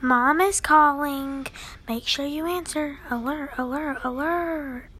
Mom is calling. Make sure you answer. Alert, alert, alert.